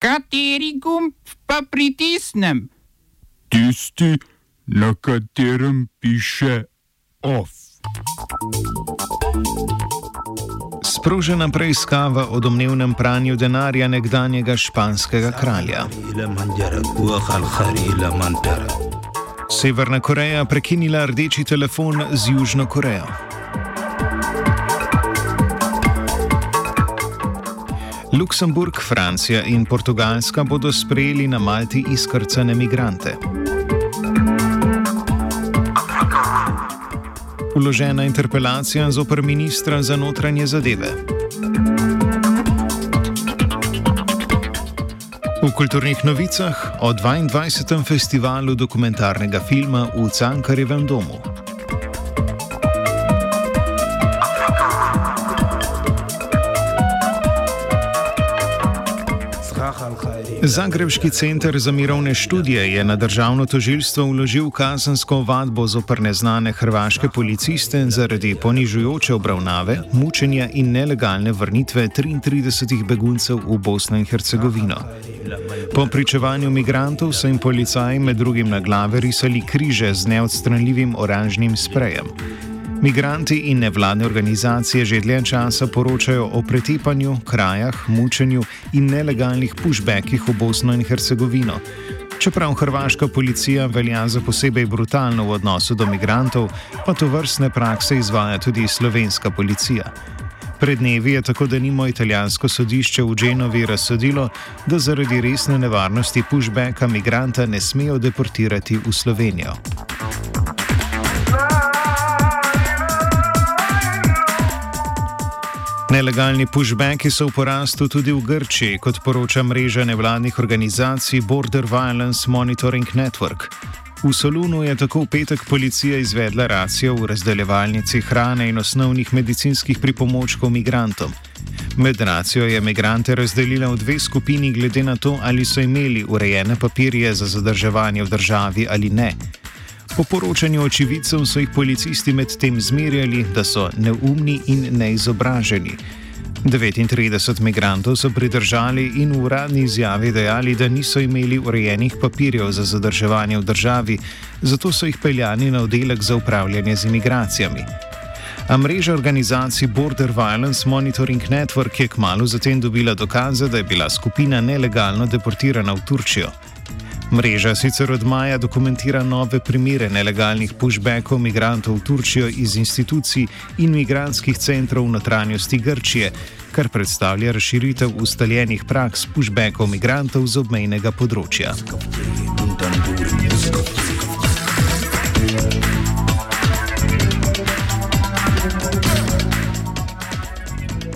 Kateri gumb pa pritisnem? Tisti, na katerem piše OF. Sprožena preiskava o domnevnem pranju denarja nekdanjega španskega kralja. Severna Koreja prekinila rdeči telefon z Južno Korejo. Luksemburg, Francija in Portugalska bodo sprejeli na Malti izkrcane migrante. Uložena interpelacija zoper ministra za notranje zadeve. V kulturnih novicah o 22. festivalu dokumentarnega filma v Cankarjevem domu. Zagrebški center za mirovne študije je na državno tožilstvo vložil kazensko vadbo zoper neznane hrvaške policiste zaradi ponižujoče obravnave, mučenja in nelegalne vrnitve 33 beguncev v Bosno in Hercegovino. Po pričevanju migrantov so jim policaji med drugim na glave risali križe z neodstranljivim oranžnim sprejem. Migranti in nevladne organizacije že dlje časa poročajo o pretepanju, krajah, mučenju in nelegalnih pushbackih v Bosno in Hercegovino. Čeprav hrvaška policija velja za posebej brutalno v odnosu do migrantov, pa to vrstne prakse izvaja tudi slovenska policija. Pred dnevi je tako, da nimo italijansko sodišče v Dženovi razsodilo, da zaradi resne nevarnosti pushbacka migranta ne smejo deportirati v Slovenijo. Nelegalni pushbacki so v porastu tudi v Grčiji, kot poroča mreža nevladnih organizacij Border Violence Monitoring Network. V Solunu je tako v petek policija izvedla racijo v razdeljevalnici hrane in osnovnih medicinskih pripomočkov migrantom. Med racijo je migrante razdelila v dve skupini glede na to, ali so imeli urejene papirje za zadrževanje v državi ali ne. Po poročanju očividcev so jih policisti medtem zmerjali, da so neumni in neizobraženi. 39 migrantov so pridržali in v uradni izjavi dejali, da niso imeli urejenih papirjev za zadrževanje v državi, zato so jih peljani na oddelek za upravljanje z imigracijami. A mreža organizacij Border Violence Monitoring Network je kmalo zatem dobila dokaze, da je bila skupina nelegalno deportirana v Turčijo. Mreža sicer od maja dokumentira nove primere nelegalnih pushbackov migrantov v Turčijo iz institucij in migranskih centrov v notranjosti Grčije, kar predstavlja razširitev ustaljenih praks pushbackov migrantov z obmejnega področja.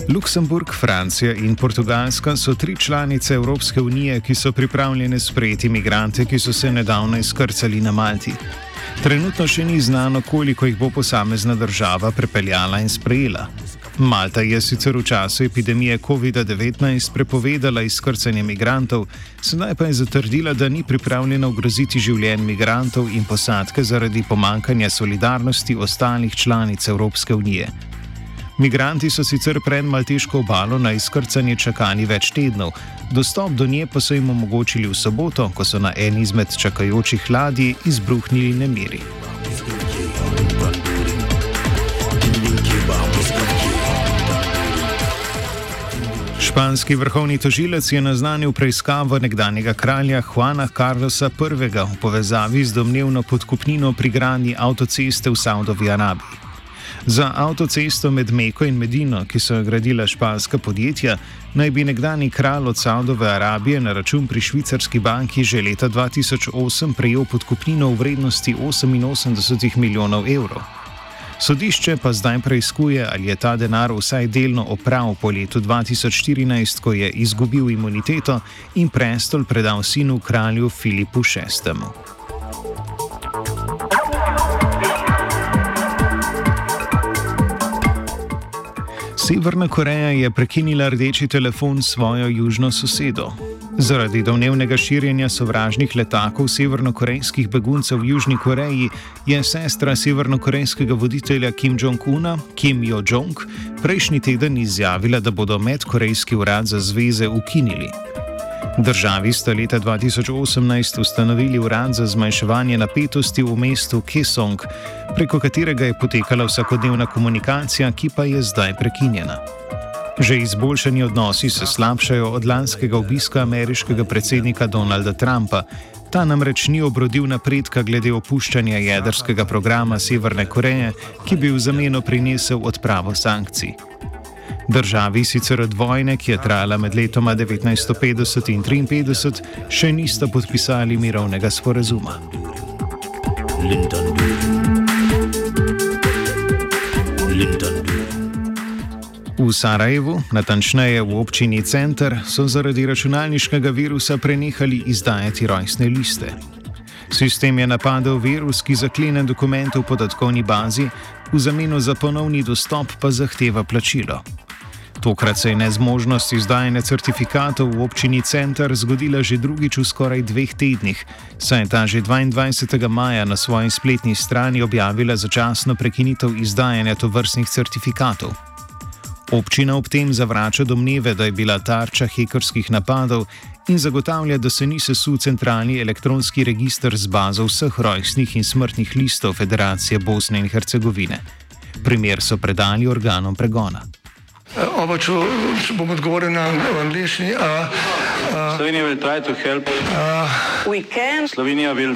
Luksemburg, Francija in Portugalska so tri članice Evropske unije, ki so pripravljene sprejeti imigrante, ki so se nedavno izkrcali na Malti. Trenutno še ni znano, koliko jih bo posamezna država prepeljala in sprejela. Malta je sicer v času epidemije COVID-19 prepovedala izkrcanje imigrantov, sedaj pa je zatrdila, da ni pripravljena ogroziti življenj imigrantov in posadke zaradi pomankanja solidarnosti ostalih članic Evropske unije. Migranti so sicer pred Malteško obalo na izkrcanje čakali več tednov, dostop do nje pa so jim omogočili v soboto, ko so na eni izmed čakajočih ladij izbruhnili nemiri. Španski vrhovni tožilec je naznanil preiskavo nekdanjega kralja Juana Carlosa I. v povezavi z domnevno podkupnino pri gradnji avtoceste v Saudovi Arabiji. Za avtocesto med Meko in Medino, ki so jo gradila španska podjetja, naj bi nekdani kralj od Saudove Arabije na račun pri švicarski banki že leta 2008 prejel podkupnino v vrednosti 88 milijonov evrov. Sodišče pa zdaj preizkuje, ali je ta denar vsaj delno opravil po letu 2014, ko je izgubil imuniteto in prestol predal sinu kralju Filipu VI. Severna Koreja je prekinila rdeči telefon s svojo južno sosedo. Zaradi domnevnega širjenja sovražnih letakov severnokorejskih beguncev v Južni Koreji je sestra severnokorejskega voditelja Kim Jong-una, Kim Jo-jong, prejšnji teden izjavila, da bodo medkorejski urad za zveze ukinili. Državi sta leta 2018 ustanovili urad za zmanjševanje napetosti v mestu Kesong, preko katerega je potekala vsakodnevna komunikacija, ki pa je zdaj prekinjena. Že izboljšani odnosi se slabšajo od lanskega obiska ameriškega predsednika Donalda Trumpa. Ta namreč ni obrodil napredka glede opuščanja jedrskega programa Severne Koreje, ki bi v zameno prinesel odpravo sankcij. Državi sicer od vojne, ki je trajala med letoma 1950 in 1953, še nista podpisali mirovnega sporazuma. V Sarajevu, natančneje v občini Center, so zaradi računalniškega virusa prenehali izdajati rojstne liste. Sistem je napadel virus, ki zaklene dokumente v podatkovni bazi, v zameno za ponovni dostop pa zahteva plačilo. Tokrat se je nezmožnost izdajanja certifikatov v občini Center zgodila že drugič v skoraj dveh tednih, saj je ta že 22. maja na svoji spletni strani objavila začasno prekinitev izdajanja tovrstnih certifikatov. Občina ob tem zavrača domneve, da je bila tarča hekerskih napadov in zagotavlja, da se ni sesul centralni elektronski registr z bazo vseh rojstnih in smrtnih listov Federacije Bosne in Hercegovine. Primer so predali organom pregona. Oba, če, bom odgovoril na angliški. Slovenija try to help. We can Slovenija will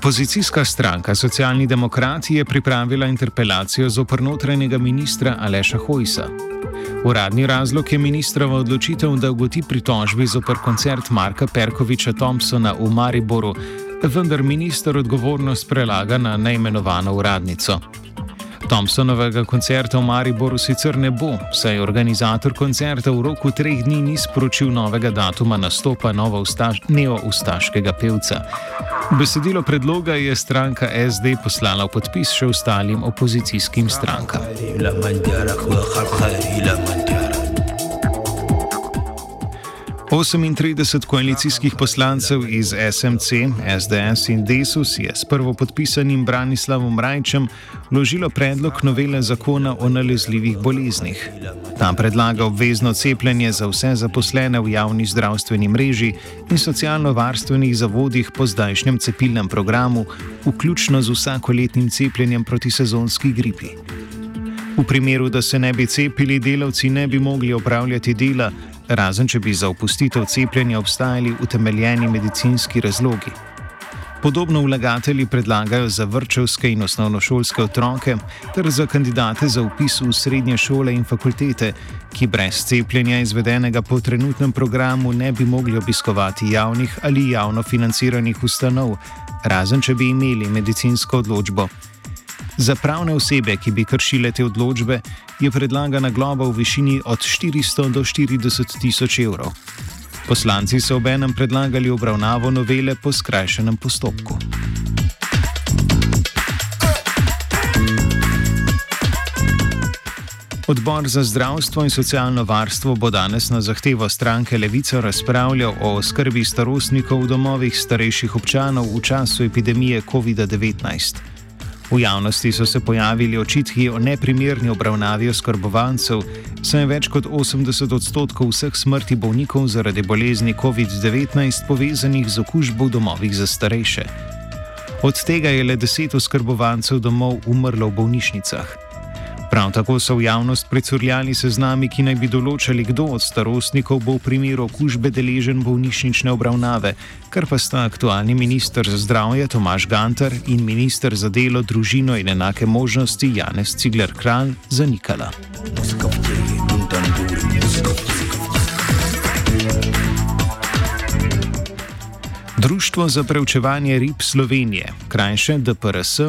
Opozicijska stranka Socialni demokrati je pripravila interpelacijo zoper notranjega ministra Aleša Hojsa. Uradni razlog je ministrova odločitev, da ugoti pritožbi zoper koncert Marka Perkoviča Thompsona v Mariboru, vendar minister odgovornost prelaga na neimenovano uradnico. Thompsonovega koncerta v Mariboru sicer ne bo, saj organizator koncerta v roku treh dni ni sporočil novega datuma nastopa neo-ustaškega pevca. Besedilo predloga je stranka SD poslala v podpis še ostalim opozicijskim strankam. 38 koalicijskih poslancev iz SMC, SDS in Desus je s prvopodpisanim Branislavom Rajčem vložilo predlog novele zakona o nalezljivih boleznih. Ta predlaga obvezno cepljenje za vse zaposlene v javni zdravstveni mreži in socialno-varstvenih zavodih po zdajšnjem cepilnem programu, vključno z vsakoletnim cepljenjem proti sezonski gripi. V primeru, da se ne bi cepili, delavci ne bi mogli opravljati dela, razen če bi za opustitev cepljenja obstajali utemeljeni medicinski razlogi. Podobno vlagatelji predlagajo za vrčevske in osnovnošolske otroke ter za kandidate za upis v srednje šole in fakultete, ki brez cepljenja izvedenega po trenutnem programu ne bi mogli obiskovati javnih ali javno financiranih ustanov, razen če bi imeli medicinsko odločbo. Za pravne osebe, ki bi kršile te odločbe, je predlagana globa v višini od 400 do 40 tisoč evrov. Poslanci so obenem predlagali obravnavo novele po skrajšenem postopku. Odbor za zdravstvo in socialno varstvo bo danes na zahtevo stranke Levica razpravljal o skrbi starostnikov v domovih starejših občanov v času epidemije COVID-19. V javnosti so se pojavili očitki o neprimerni obravnavi oskrbovancev, saj je več kot 80 odstotkov vseh smrti bolnikov zaradi bolezni COVID-19 povezanih z okužbo v domovih za starejše. Od tega je le 10 oskrbovancev domov umrlo v bolnišnicah. Prav tako so v javnost precurljali seznami, ki naj bi določali, kdo od starostnikov bo v primeru okužbe deležen bolnišnične obravnave, kar pa sta aktualni minister za zdravje Tomaš Gantar in minister za delo, družino in enake možnosti Janez Cigler Kralj zanikala. Društvo za preučevanje rib Slovenije, krajše DPRS,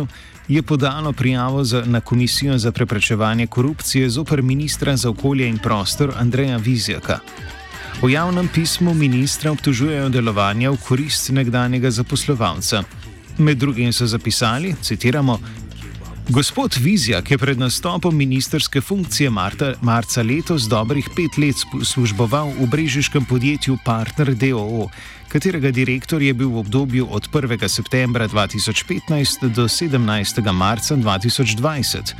je podalo prijavo za, na Komisijo za preprečevanje korupcije zoper ministra za okolje in prostor Andreja Vizjaka. V javnem pismu ministra obtožujejo delovanja v korist nekdanjega zaposlovalca. Med drugim so zapisali, citiramo, Gospod Vizjak je pred nastopom ministerske funkcije Marta, marca letos dobrih pet let služboval v brežiškem podjetju Partner DOO, katerega direktor je bil v obdobju od 1. septembra 2015 do 17. marca 2020.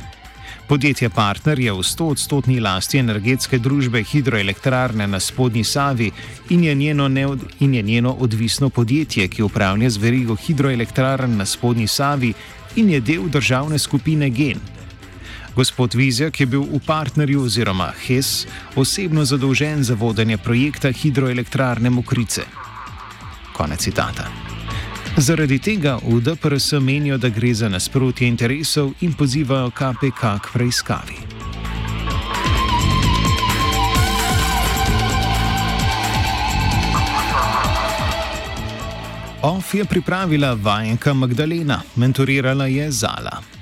Podjetje Partner je v 100-odstotni lasti energetske družbe hidroelektrarne na spodnji Savi in je, neod, in je njeno odvisno podjetje, ki upravlja z verigo hidroelektrarn na spodnji Savi in je del državne skupine Gen. Gospod Vizjak je bil v partnerju oziroma HES osebno zadolžen za vodenje projekta hidroelektrarne Mokrice. Konec citata. Zaradi tega v DPRS menijo, da gre za nasprotje interesov in pozivajo KPK k preiskavi. OF je pripravila vajenka Magdalena, mentorirala je Zala.